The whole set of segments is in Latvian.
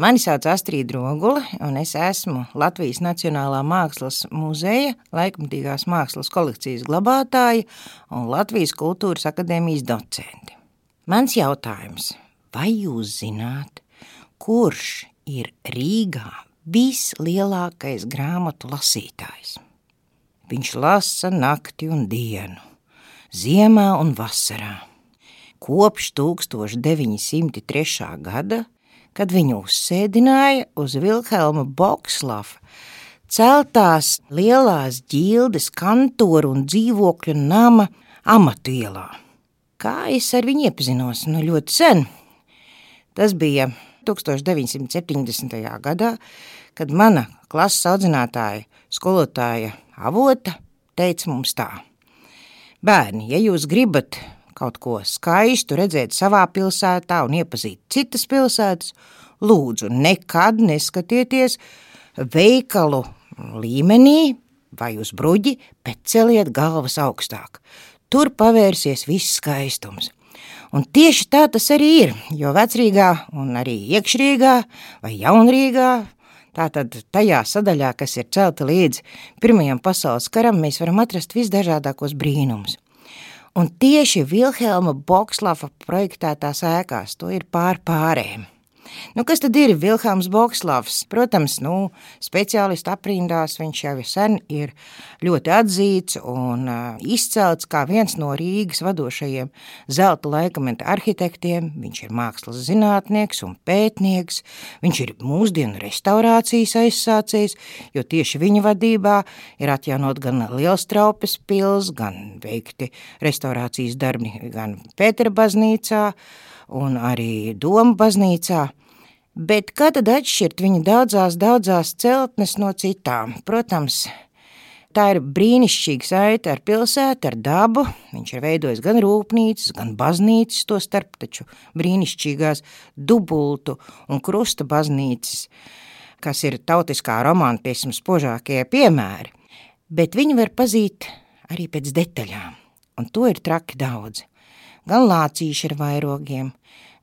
Mani sauc Astrid Rogula, un es esmu Latvijas Nacionālā mākslas muzeja laikmatīgās mākslas kolekcijas glabātāja un Latvijas kultūras akadēmijas docenti. Mans jautājums, vai jūs zināt, kurš ir Rīgā vislielākais grāmatu lasītājs? Viņš lasa nakti un dienu, ziemā un vasarā. Kopš 1903. gada kad viņu uzsēdināja uz Vilhelma Bokslava celtās lielās ģildes kantoru un dzīvokļu nama amatu ielā. Kā es ar viņu iepazinos? Nu, ļoti sen. Tas bija 1970. gadā, kad mana klases audzinātāja, skolotāja avota teica mums tā. Bērni, ja jūs gribat kaut ko skaistu redzēt savā pilsētā un iepazīt citas pilsētas, lūdzu, nekad neskatieties veikalu līmenī vai uz bruģi, bet celiet galvas augstāk. Tur pavērsies viss skaistums. Un tieši tā tas arī ir, jo vecrīgā un arī iekšrīgā vai jaunrīgā, tātad tajā sadaļā, kas ir celta līdz Pirmajam pasaules karam, mēs varam atrast visdažādākos brīnumus. Un tieši Vilhelma Bokslava projektētās ēkās to ir pār pārējiem. Nu, kas tad ir Vilhelms Bokslavs? Protams, nu, speciālistu aprindās viņš jau sen ir ļoti atzīts un izcelts kā viens no Rīgas vadošajiem zelta laikamenta arhitektiem. Viņš ir mākslas zinātnieks un pētnieks, viņš ir mūsdienu restaurācijas aizsācējs, jo tieši viņa vadībā ir atjaunot gan Lielstraupes pils, gan veikti restaurācijas darbi gan Pētera baznīcā, un arī Doma baznīcā. Bet kā tad atšķirt viņa daudzās, daudzās celtnes no citām? Protams, tā ir brīnišķīga saita ar pilsētu, ar dabu. Viņš ir veidojis gan rūpnīcas, gan baznīcas, to starp taču brīnišķīgās dubultu un krusta baznīcas, kas ir tautiskā romantisma spožākie piemēri. Bet viņi var pazīt arī pēc detaļām, un to ir traki daudz. Gan lācīši ar vairogiem,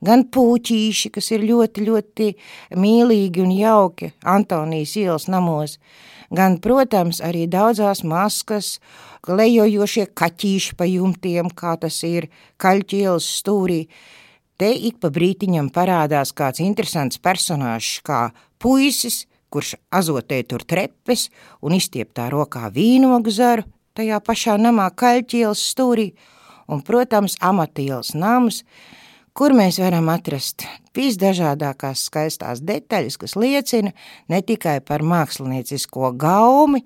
gan puķīši, kas ir ļoti, ļoti mīlīgi un jauki Antonijas ielas namos, gan, protams, arī daudzās maskas, lejojošie kaķīši pa jumtiem, kā tas ir kaļķielas stūrī. Te ik pa brītiņam parādās kāds interesants personāžs, kā puisis, kurš azotē tur trepes un izstieptā rokā vīnogu zaru tajā pašā namā kaļķielas stūrī, un, protams, amatielas nams, kur mēs varam atrast visdažādākās skaistās detaļas, kas liecina ne tikai par māksliniecisko gaumi,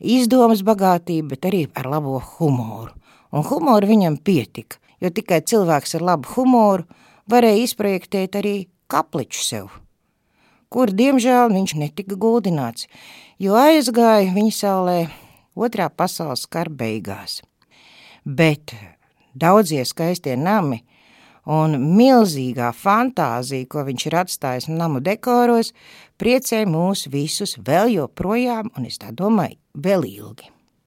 izdomas bagātību, bet arī ar labo humoru. Un humoru viņam pietika, jo tikai cilvēks ar labu humoru varēja izprojektēt arī kapliču sev, kur, diemžēl, viņš netika guldināts, jo aizgāja viņa saulē otrā pasaules kara beigās. Bet daudzie skaistie nami un milzīgā fantāzija, ko viņš ir atstājis namu dekoros, priecē mūs visus vēl joprojām, un es tā domāju, vēl ilgi.